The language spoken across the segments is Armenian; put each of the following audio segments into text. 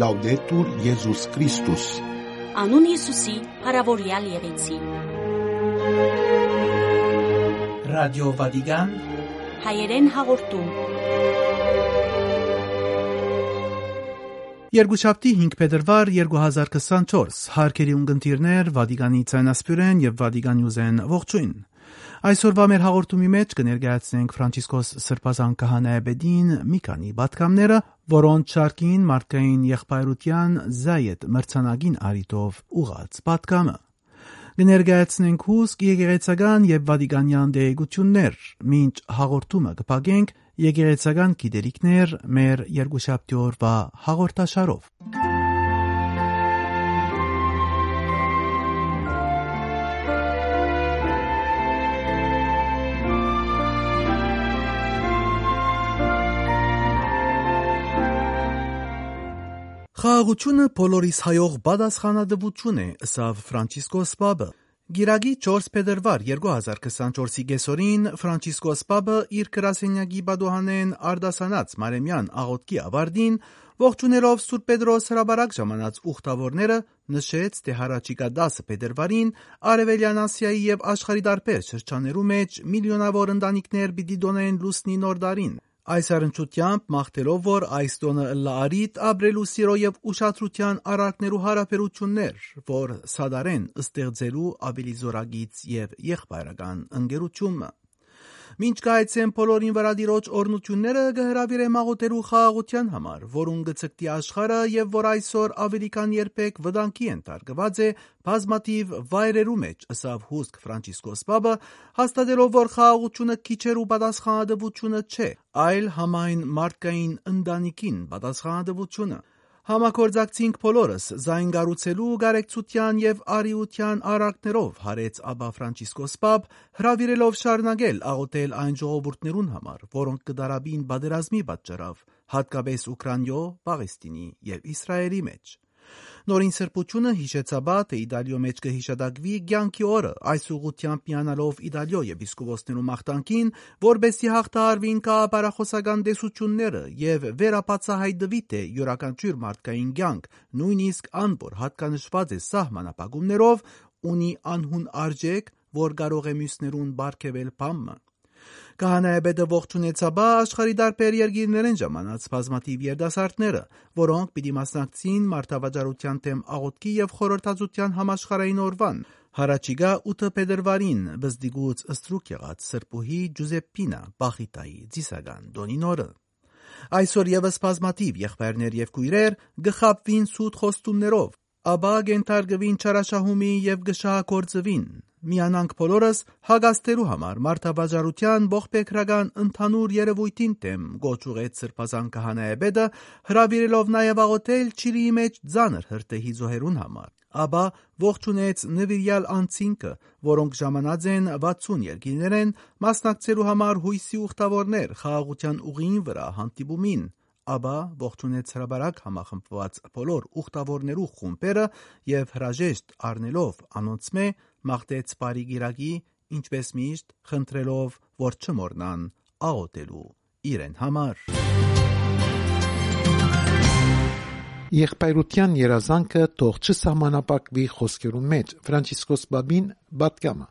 Լաուդետուր Եզուս Քրիստոս Անուն Հիսուսի, հարավորյալ եղեցի։ Ռադիո Վատիկան Հայերեն հաղորդում։ Երկուշաբթի 5 փետրվար 2024 Հարկերի ունգընտիրներ Վատիկանի ցանասպյուրեն եւ Վատիկան յուզեն ողջույն Այսօրվա մեր հաղորդումի մեջ կներկայացնենք Ֆրանցիսկոս Սրբազան քահանայաբեդին մի քանի պատկամները, որոնց շարքին մարդկային եղբայրության զայետ մրցանակին արիտով ուղած պատկամը։ Կներկայացնենք հուսք եկեղեցական եւ վատիկանյան դեղեցություններ, մինչ հաղորդումը կփակենք եկեղեցական գիտելիքներ մեր երկուշաբթի օրվա հաղորդաշարով։ Խաղաղությունը բոլորիս հայող բադասխանադվություն է, ըսավ Ֆրանցիսկոս Պապը։ Գիրագի 4 փետրվար 2024-ի գեսորին Ֆրանցիսկոս Պապը իր գրասենյակի բադոհանեն արդասանած Մարեմյան աղոտքի ավարտին ողջուներով Սուրբ Պետրոս հրաբարակ ժամանած ուխտավորները նշեց, թե հառաջիկա 10 փետրվարին Արևելյան Ասիայի եւ աշխարհի տարբեր շրջաններու մեջ միլիոնավոր ընտանիքներ պիտի դոնեն լուսնի նոր դարին։ Այս առընչությամբ մաղթելով, որ այս տոնը ըլլա արիտ ապրելու սիրո եւ ուշադրության առարկներու հարաբերություններ, որ սադարեն ստեղծելու ավելի զորագից եւ եղբայրական ընկերությունը։ Մինչ կայցեն բոլորին վրա դիրոջ օրնությունները կհրավիրե մաղութերու խաղաղության համար, որուն գծկտի աշխարը եւ որ այսօր ավելի քան երբեք վտանգի ենթարկված է բազմաթիվ վայրերու մեջ, ըսավ հուսք Ֆրանցիսկոս Պապը, հաստատելով, որ խաղաղությունը քիչերու պատասխանատվությունը չէ, այլ համայն մարդկային ընտանիքին պատասխանատվությունը։ Համագործակցինք բոլորս զայն գառուցելու, գարեկցության եւ արիության առակներով, հարեց Աբա Ֆրանցիսկոս պապ, հրավիրելով շարունակել աղոթել այն ժողովուրդներուն համար, որոնք կդարաբին բادرազմի պատճառով, հատկապես Ուկրաինայո, Պաղեստինի եւ Իսրայելի մեջ։ Նորին սրբությունը հիշեցաբա, թե Իտալիո մեջ կհիշադակվի ցանկի օրը, այս ուղությամբ միանալով Իտալիո եպիսկոպոսներու մաղթանքին, որբեսի հաղթահարվին կապարախոսական դեսությունները եւ վերապացահայտվի թե յուրաքանչյուր մարդկային ցանկ, նույնիսկ անբոր հատկանշված է սահմանապահումներով, ունի անհուն արժեք, որ կարող է մյուսներուն բարգեւել բամը։ Քահանայապետը ողջունեցաբա աշխարի տարբեր երկիրներեն ժամանած բազմաթիվ երդասարտները, որոնք պիտի մասնակցին մարդավաճառության թեմ աղոթքի եւ խորհրդածության համաշխարհային օրվան։ Հարաճիգա 8 փետրվարին բզդիգուց ստրուկ եղած Սրբուհի Ջուզեպպինա Բախիտայի Ձիսագան Դոնինորը Այսօր եւս բազմաթիվ եղբայրներ եւ քույրեր գխապվին սուտ խոստումներով, աբա գենթարգվին չարաշահումի եւ գշահագործվին միանանք բոլորս հագաստելու համար մարդաբաժարության ողբեկրական ընդհանուր երևույթին դեմ գոչ ուղեց սրբազան քահանայապետը հրավիրելով նաև աղոթել Չիլիի մեջ ցաներ հրտեհի զոհերուն համար ապա ողջունեց նվիրյալ անցինքը, որոնք ժամանած են 60 երկիներեն մասնակցելու համար հույսի ուխտավորներ խաղաղության ուղին վրա հանդիպումին ապա ողջունեց հրաբարակ համախմբված բոլոր ուխտավորներու խումբերը եւ հրաժեշտ առնելով անոնցմե մաղթեց բարի գիրակի, ինչպես միշտ խնդրելով, որ չմոռնան աղոթելու իրեն համար։ Եղբայրության երազանքը թող չսահմանապակվի խոսքերու մեջ Ֆրանցիսկոս Բաբին բատկամը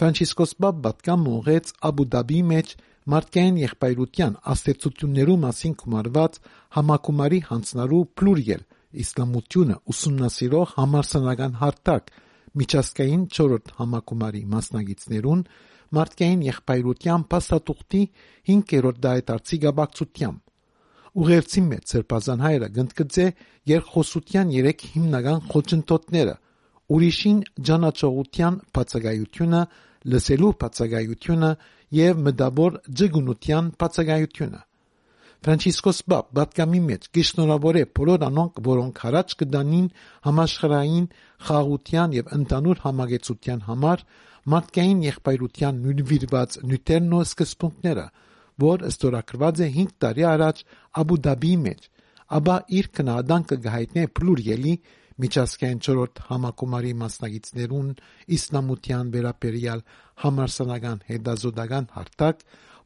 Ֆրանցիսկոս Բաբ բատկամը ուղեց Աբու Դաբի մեջ մարդկային եղբայրության աստեցություններու մասին կումարված համակումարի հանցնարու փլուրիել իսլամությունը ուսումնասիրող համարսանական հարթակ միջազգային 4-րդ համակումարի մասնագետներուն մարդկային եղբայրության փաստաթուղթի 5-րդ դայտարցի գաբակցությամբ ուղերձի մեջ սրբազան հայրը գնդկծե երկխոսության երեք հիմնական խոչընդոտները ուրիշին ճանաչողության բացակայությունը լսելու բացակայությունը եւ մտավոր ջգունության բացակայությունը Ֆրանցիսկոս Բաբ բատկամի մեջ գիշնորավոր է բոլոր անոնք, որոնք հարաճ կդանին համաշխարհային խաղաղության եւ ընդանուր համագեցության համար մարդկային եղբայրության նույնվիրված նյութերն ու սկզբունքները, որ ստորագրված է 5 տարի առաջ Աբու Դաբիի մեջ, ապա իր քնահանդանքը գահիտնե փլուրիելի միջազգային 4-րդ համակոմարի մասնագետներուն իսլամության վերաբերյալ համարսանական հետազոտական հարթակ,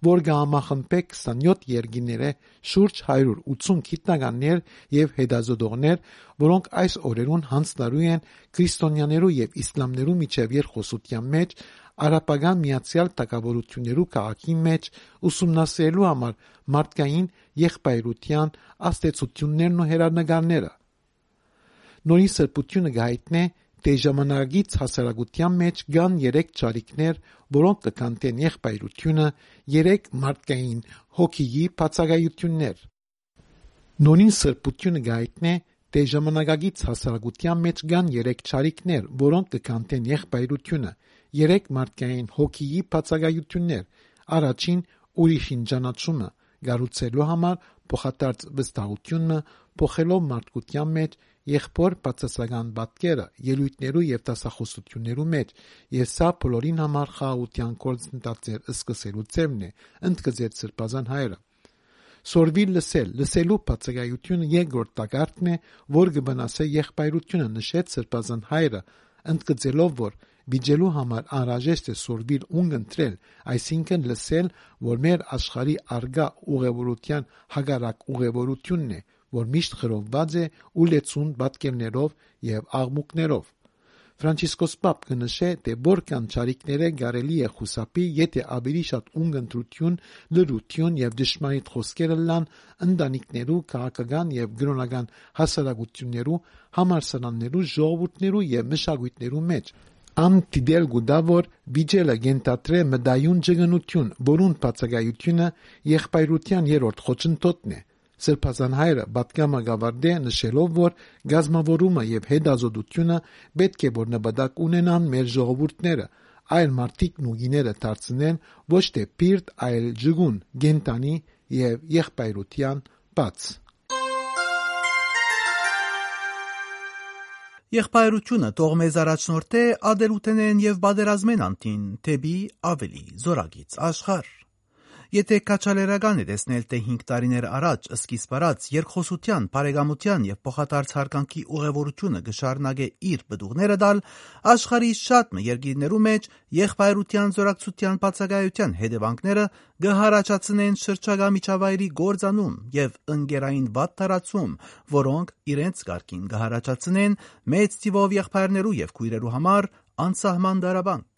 որ գամախմբե 27 երկիները շուրջ 180 գիտնականներ եւ հետազոտողներ, որոնք այս օրերուն հանձնարարու են քրիստոնյաներու եւ իսլամներու միջև երկխոսության մեջ արաբական միացյալ տակավորություններու քաղաքի մեջ ուսումնասիրելու համար մարդկային եղբայրության աստեցություններն ու հերանեկարները նորին սրբությունը գայտնե թե ժամանակից հասարակության մեջ կան երեք ճարիքներ, որոնք կկանտեն եղբայրությունը, երեք մարդկային հոգիի բացակայություններ։ Նորին սրբությունը գայտնե թե ժամանակից հասարակության մեջ կան երեք ճարիքներ, որոնք կկանտեն եղբայրությունը, երեք մարդկային հոգիի բացակայություններ։ Առաջին ուրիշին ճանաչումը գառուցելու համար փոխադարձ վստահությունը փոխելով մարդկության մեջ եղբոր բացասական պատկերը ելույթներու եւ դասախոսություններու մեջ եւ սա բոլորին համար խաղաղության կորցնտածեր սկսելու ձևն է ընդգծեց սրբազան հայրը Սորվիլ լսել լսելու բացակայությունը երկրորդ տակարտն է որ կբնասե եղբայրությունը նշեց սրբազան հայրը ընդգծելով որ վիճելու համար անհրաժեշտ է սորվիլ ունգընտրել այսինքն լսել որ մեր աշխարհի արգա ուղևորության հագարակ ուղևորությունն է որ միշտ խրովված է ու լեցուն պատկերներով եւ աղմուկներով։ Ֆրանցիսկոս Պապ կնշե, թե որքան ճարիքները կարելի է խուսափի, եթե ավելի շատ ունգընտրություն, լրություն եւ դժմարիտ խոսքերը լան ընտանիքներու, քաղաքական եւ գրոնական հասարակություններու, համարսանաններու, ժողովուրդներու եւ մշակույթներու մեջ, ամ դիդել գուդավոր վիճելը գենտատրե մդայուն ջգնություն, որուն բացակայությունը եղբայրության երրորդ խոչընդոտն է։ Սրբազան հայրը Բատկամա գավարդի նշելով, որ գազմավորումը եւ հետազոտությունը պետք է որ նպատակ ունենան մեր ժողովուրդները, այլ մարդիկ նույնները դարձնեն ոչ թե պիրտ, այլ ջգուն, գենտանի եւ եղբայրության բաց։ Եղբայրությունը թող մեզ առաջնորդե ադելուտենեն եւ բادرազմեն անտին, թեբի ավելի զորագից աշխարհ։ Եթե քաչալերական է տեսնել, թե 5 տարիներ առաջ սկիզբ առած երկխոսության, բարեկամության եւ փոխադարձ հարկանքի ուղևորությունը գշարնագե իր բդուղները դալ, աշխարհի շատ երկիրներու մեջ եղբայրության զորակցության բացակայության հետևանքները գհարաճացնեն շրջակա միջավայրի գործանում եւ ընկերային վատ տարածում, որոնք իրենց կարգին գհարաճացնեն մեծ թիվով եղբայրներու եւ քույրերու համար անսահման դարաբանք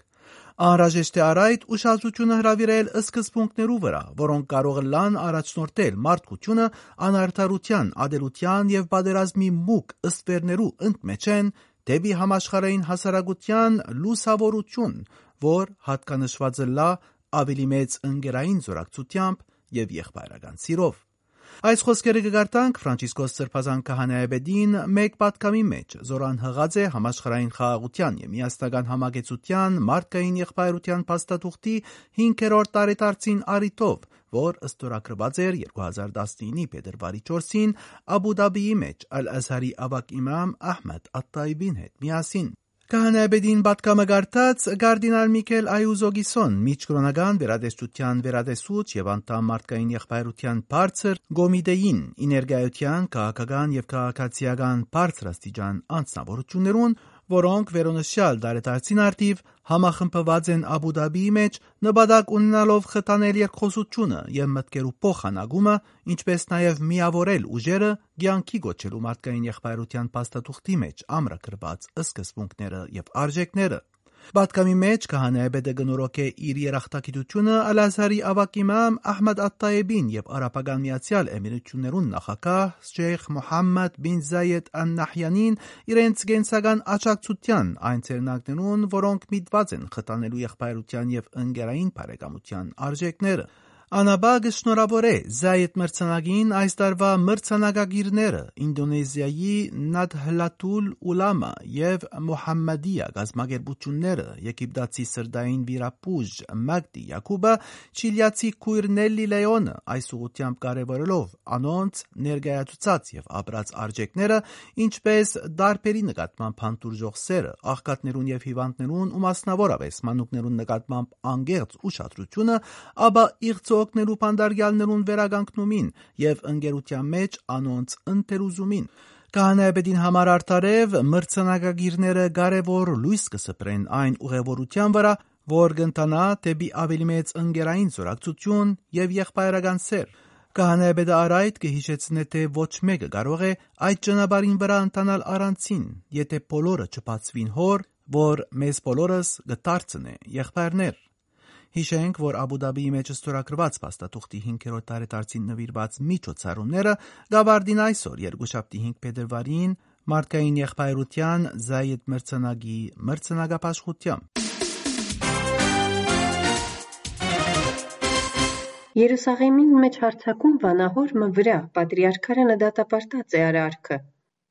անհրաժեշտ է առայդ ուշադրությունը հրավիրել սկզբունքներու վրա, որոնք կարող լան առաջնորդել մարդկությունը անարդարության, ադելության եւ բادرազմի մուկ ըստվերներու ընդմեջ են դեպի համաշխարհային հասարակության լուսավորություն, որ հատկանշված է լա ավելի մեծ ընկերային զորակցությամբ եւ եղբայրական սիրով։ Այս խոսքերը կգարտանք Ֆրանցիսկոս Սրբազան քահանայաբեդին մեկ պատկամի մեջ, զորան հղած է համաշխարհային խաղաղության եւ միասնական համագեցության մարդկային եղբայրության փաստաթուղթի 5-րդ տարեդարձին առիթով, որ ըստորագրված էր 2019-ի փետրվարի 4-ին Աբու Դաբիի մեջ Ալ-Ազհարի ավակ իմամ Ահմեդ Ատ-Տայբին հետ միասին։ Քահանայաբեդին պատկամը գարտած Գարդինալ Միկել Այուզոգիսոն միջկրոնական վերադեստության վերադեսուչ եւ անդամ մարդկային եղբայրության բարձր գոմիտեին իներգայության քաղաքական եւ քաղաքացիական բարձրաստիճան անձնավորություններուն որոնք վերոնշյալ դարետարցին արդիվ համախմբված են Աբու Դաբիի մեջ նպատակ ունենալով խթանել երկխոսությունը եւ մտքերու փոխանակումը, ինչպես նաեւ միավորել ուժերը ցանկի գոչելու մարդկային եղբայրության փաստաթուղթի մեջ ամրագրված սկզբունքները եւ արժեքները։ Պատկամի մեջ քահանայապետը գնորոք է իր երախտագիտությունը Ալ-Ազհարի ավակ իմամ Ահմեդ Ատ-Տայեբին եւ Արաբական Միացյալ Էմիրություններուն նախագահ Շեյխ Մուհամմադ բին Զայեդ Ան-Նահյանին իրենց գենսական աջակցության այն ցերնակներուն, որոնք միտված են խթանելու եղբայրության եւ ընկերային բարեկամության արժեքները։ Անաբագը շնորհավոր է Զայեդ մրցանակին այս տարվա մրցանակագիրները Ինդոնեզիայի Նադհլաթուլ Ուլամա եւ Մուհամմադիա գազམ་ագերբությունները Եգիպտացի սրդային վիրապուժ Մագդի Յակուբը Չիլիացի քույր Նելի Լեոնը այս ուղությամբ կարևորելով անոնց ներկայացուցած եւ ապրած արժեքները ինչպես դարբերի նկատմամբ հանդուրժող սերը աղքատներուն եւ հիվանդներուն ու մասնավորապես մանուկներուն նկատմամբ անգերց ուշադրությունը ապա իղծո օգնելու փանդարգյալներուն վերագանքնումին եւ ընկերության մեջ անոնց ընթերուզումին։ Կահանայապետին համար արդարև մրցանակագիրները կարևոր լույս կսպրեն այն ուղևորության վրա, որ կընթանա դեպի ավելի մեծ ընկերային զորակցություն եւ եղբայրական սեր։ Կահանայապետը արայդ կհիշեցնե, թե ոչ մեկը կարող է այդ ճանապարհին վրա ընթանալ առանցին, եթե բոլորը չբացվին հոր, որ մեզ բոլորս կդարձնե եղբայրներ։ Հիշենք, որ Աբու Դաբիի մեջ ստորագրված փաստաթուղթի 5-րդ տարեդարձին նվիրված միջոցառումները գավարդին այսօր երկուշաբթի 5 փետրվարին մարդկային եղբայրության Զայդ մրցանակի մրցանակապաշխությամբ Երուսաղեմին մեջ հարցակում վանահոր մը վրա պատրիարքարանը դատապարտած է արարքը։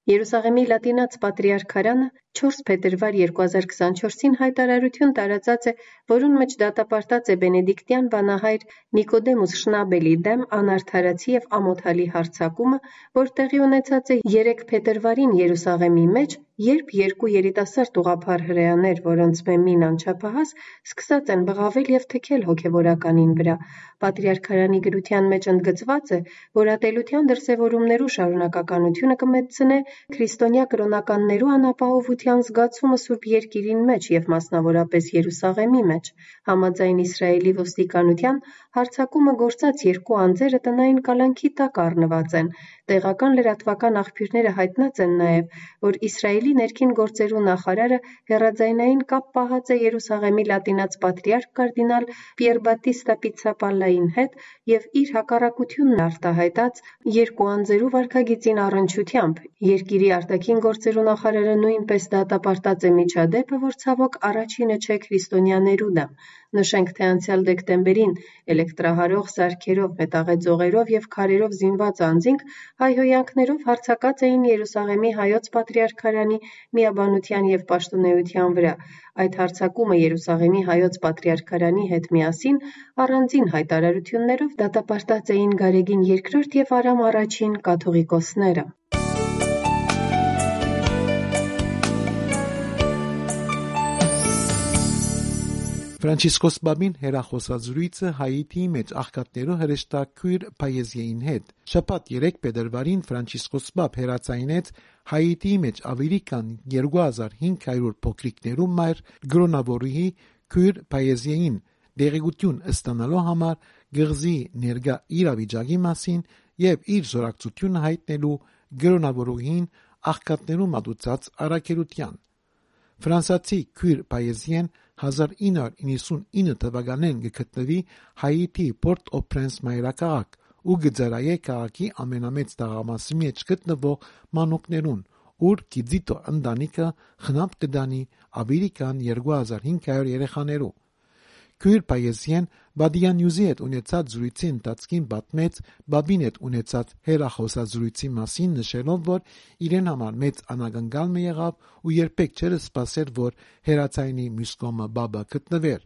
Երուսաղեմի լատինաց պատրիարքարանը 4 փետրվար 2024-ին հայտարարություն տարածած է, որուն մեջ դատապարտած է բենեդիկտյան վանահայր Նիկոդեմուս Շնաբելի դեմ անարդարացի եւ ամոթալի հարցակումը, որ տեղի ունեցած է 3 փետրվարին Երուսաղեմի մեջ, երբ երկու երիտասարդ ուղափառ հրեաներ, որոնց մեմին անչափահաս, սկսած են բղավել եւ թքել հոգեվորականին վրա։ Պատրիարքարանի գրության մեջ ընդգծված է, որ ատելության դրսևորումներու շարունակականությունը կմեծնե քրիստոնյա կրոնականներու անապահովության զգացումը Սուրբ Երկիրին մեջ եւ մասնավորապես Երուսաղեմի մեջ։ Համաձայն Իսրայելի ոստիկանության հարցակումը գործած երկու անձերը տնային կալանքի տակ առնված են։ Տեղական լրատվական աղբյուրները հայտնած են նաեւ, որ Իսրայելի ներքին գործերու նախարարը հերաձայնային կապ պահած է Երուսաղեմի լատինաց պատրիարք կարդինալ Պիերբատիստա Պիցապալլային հետ եւ իր հակառակությունն արտահայտած երկու անձերու վարկագիծին առնչությամբ։ Երկիրի արտաքին գործերու նախարարը նույնպես դատապարտած է միջադեպը, որ ցավոք առաջինը չէ քրիստոնյաներու դեմ։ Նշենք, թե անցյալ դեկտեմբերին էլեկտրահարող սարքերով, մետաղե ձողերով եւ քարերով զինված անձինք հայհոյանքներով հարձակած էին Երուսաղեմի հայոց պատրիարքարանի միաբանության եւ պաշտոնեության վրա։ Այդ հարձակումը Երուսաղեմի հայոց պատրիարքարանի հետ միասին առանձին հայտարարություններով դատապարտած էին Գարեգին II եւ Արամ I կաթողիկոսները։ Ֆրանցիսկոս Բաբին հերախոսազրույցը Հայիթիի մեջ աղքատներու հրեշտակույր Պայեզիային հետ։ Շաբաթ 3 փետրվարին Ֆրանցիսկոս Բաբ հերացայինեց Հայիթիի մեջ ավելի քան 2500 փոքրիկներու մայր գրոնավորուհի քույր Պայեզիային դեղեցություն ստանալու համար գղզի ներգա իրավիճակի մասին եւ իր զորակցությունը հայտնելու գրոնավորուհին աղքատներու մատուցած արակերության Ֆրանսացի քույր Պայեզիեն 1999 թվականին գտնվի Հայիթի Port-au-Prince մայրաքաղաք ու գծարայե քաղաքի ամենամեծ տաղամասի մեջ գտնվող մանուկներուն, ուր Կիձիտո ընտանիքը խնամք կդանի ավելի քան 2500 երեխաներու։ Քույր Պայեսյան Բադիան Նյուզի հետ ունեցած զրույցի ընթացքին պատմեց Բաբին հետ ունեցած հերախոսազրույցի մասին, նշելով, որ իրեն համար մեծ անագնկալ մը եղավ ու երբեք չէր սպասեր, որ հերացայինի մյուս կողմը Բաբը գտնվեր։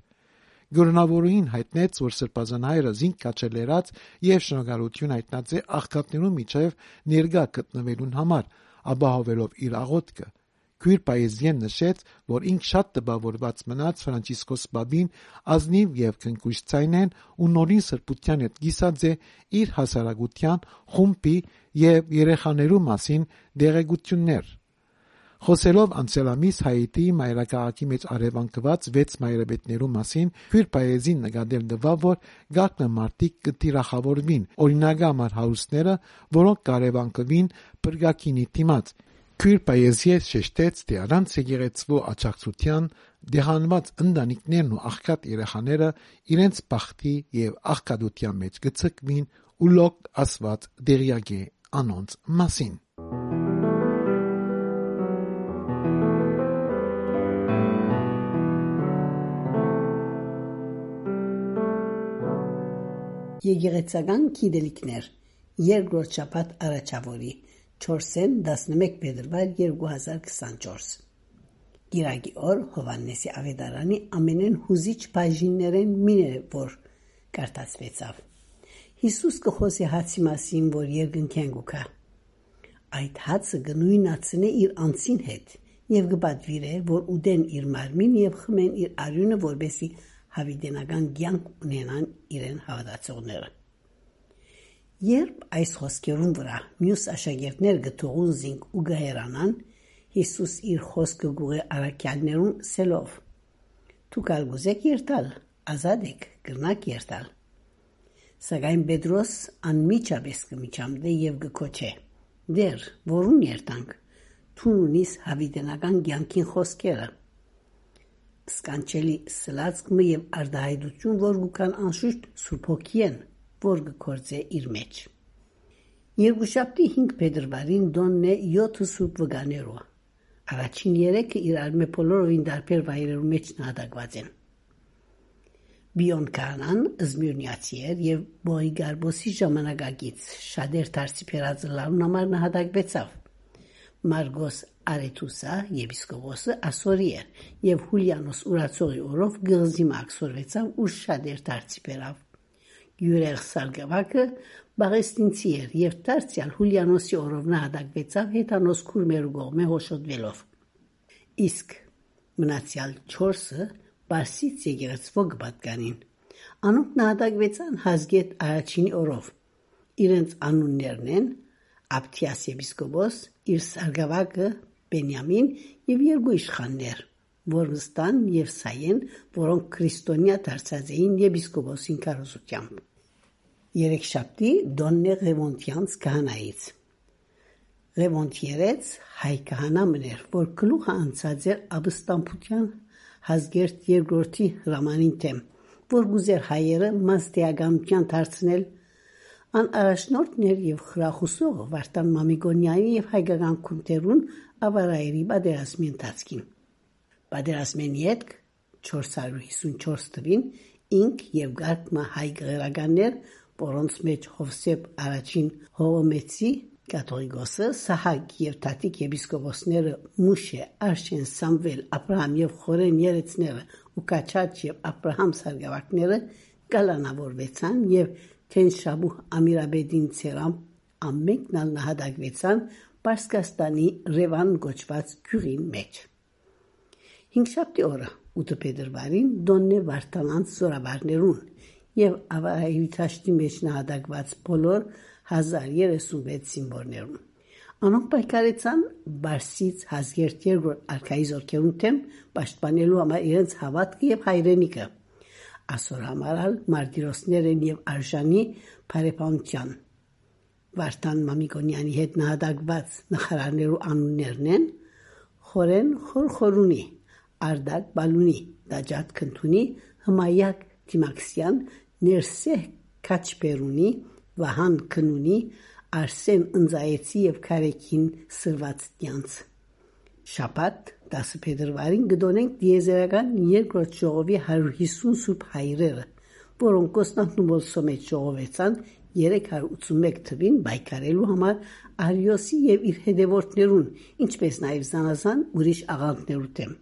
Գորնավորուին հայտնեց, որ Սրբազան հայրը զինք կաչելերած եւ շնորհալություն հայտնած է աղքատներու միջև ներգա գտնվելուն համար, ապահովելով իր աղոթքը։ Քույր Պայեզիեն նշեց, որ ինք շատ տպավորված մնաց Ֆրանցիսկոս Բաբին ազնիվ եւ քնքուշ ցայնեն ու նորին սրբության հետ գիսած է իր հասարակության խումբի եւ երեխաներու մասին դերեկություններ։ Խոսելով անցյալամիս Հայիթիի մայրաքաղաքի մեջ արևանկված 6 մայրաբետներու մասին, քույր Պայեզին նկատել դվավ, որ գակնը մարտիկ կտիրախավորվին, օրինագամար հարուստները, որոնք կարևանկվին բրգակինի դիմաց, Քույր Պայեզիե շեշտեց, թե առանց եկեղեցվո աջակցության դեհանված ընտանիքներն ու աղքատ երեխաները իրենց բախտի եւ աղքատության մեջ գցկվին ու լոկ ասված դերյագե անոնց մասին։ Եկեղեցական գիտելիքներ. Երկրորդ շաբաթ առաջավորի 4-ին 11 փետրվար 2024 Գիրագի օր Հովանեսի ավետարանի ամենեն հուզիչ բաժիններեն մինը որ կարտացվեցավ Հիսուս կխոսի հացի մասին որ երկնքեն գուքա Այդ հացը գնույնացնե իր անցին հետ եւ գբադվիրե որ ուդեն իր մարմին եւ խմեն իր արյունը որբեսի հավիտենական կյանք ունենան իրեն հավատացողները Երբ այս խոսքերուն վրա մյուս աշակերտներ գտողուն զինք ու գահերանան, Հիսուս իր խոսքը գուղե արաքյալներուն սելով. «Դու կալ գուզեք երթալ, ազատ եք, կրնակ երթալ»։ Սակայն Պետրոս անմիջապես կմիջամտե եւ գկոչե. «Դեր, որուն երթանք, թուն ունիս հավիտենական կյանքին խոսքերը»։ Սկանչելի սլացկը եւ արդահայտություն, որ գուքան անշուշտ Սուրբ Հոգիեն, որ գործե իր մեջ։ Երկուշաբթի 5 փետրվարին դոնն է 7 սուրբ վգաներով։ Առաջին 3-ը իրար մե բոլորովին դարբեր վայրերու մեջ նահատակված են։ Բիոն կանան զմիրնիացի էր եւ բոյ գարբոսի ժամանակակից շադեր դարձի փերածլարուն համար նահատակվեցավ։ Մարգոս Արեթուսա եպիսկոպոսը ասորի էր եւ Հուլիանոս ուրացողի օրով գղզի մաքսորվեցավ ու շադեր դարձի փերավ։ Յուրեղ Սարգսակը Բաղեստինցի էր եւ դարձյալ Հուլիանոսի օրով նահատակվեցավ հետանոս քուրմերու գողմե հոշոտվելով։ Իսկ մնացյալ 4-ը Բարսից եկեղեցվո գբատկանին։ Անոնք նահատակվեցան Հազգետ առաջինի օրով։ Իրենց անուններն են Աբթիաս եպիսկոպոս, իր Սարգսակը Բենյամին եւ երկու իշխաններ Վորգստան եւ Սայեն, որոնք քրիստոնյա դարձած էին եպիսկոպոսին կարոզությամբ։ Երեքշաբթի Դոննե Ռևոնտյանց քահանայից։ Ռևոնտիերից հայ քահանամն էր, որ գլուխը անցած էր Աբստամբուտյան հազգերտ երկրորդի հրամանին դեմ, որ գուզեր հայերը մաստիագամքյան դարձնել ան առաջնորդներ եւ խրախուսող Վարդան Մամիգոնյանի եւ հայկական քունտերուն ավարայերի բادرասմի ընթացքին։ Պատերազմեն յետք 454 թվին ինք եւ Գարկմա հայ գերագաններ, որոնց մեջ Հովսեփ առաջին Հովմեցի Կաթողիկոսը Սահակ եւ Տատիկ եպիսկոպոսները Մուշե, Արշեն, Սամվել, Աբրահամ եւ Խորեն երեցները ու Կաչաչ եւ Աբրահամ սարգավակները կալանավորվեցան եւ Թենշաբու Ամիրաբեդին ցերամ ամենքն ալ նահատակվեցան Պարսկաստանի Ռևան գոչված գյուղին մեջ։ Հինգշաբթի օրը 8 փետրվարին Դոննե Վարդանանց զորավարներուն եւ ավարայի ճաշտի մեջ նահատակված բոլոր 1036 սիմվոլներուն։ Անոնք պայքարեցան Բարսից հազգերտ երկրորդ արքայի զորքերուն թեմ պաշտպանելու համար իրենց հավատքը եւ հայրենիքը։ Ասոր համարալ մարտիրոսներ են եւ արժանի բարեպանության։ Վարդան Մամիկոնյանի հետ նահատակված նախարարներու անուններն են Խորեն Խորխորունի, Արդակ Բալունի, Դաջատ Քնթունի, Հմայակ Թիմաքսյան, Ներսե Քաչպերունի, Վահան Քնունի, Արսեն Ընձայեցի եւ Քարեկին Սրվածյանց։ Շաբաթ 10 փետրվարին գտնենք դիեզերական երկրորդ ժողովի 150 սուրբ հայրերը, որոնք Կոստանդնուպոլ սոմեջ ժողովեցան 381 թվին բայկարելու համար Արիոսի եւ իր հետևորդներուն, ինչպես նաեւ զանազան ուրիշ աղանդներու դեմ։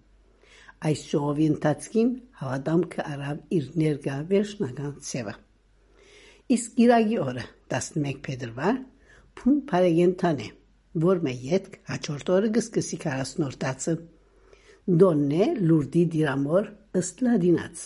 Այս ժողովի ընթացքին հավատամքը արավ իր ներկա վերջնական ցևը։ Իսկ գիրագի օրը 11 փետրվար փուն բարեգենտան է, որ մե յետք հաջորդ օրը գսկսի 40-որդացը։ Դոննե լուրդի դիրամոր ըստ լադինաց։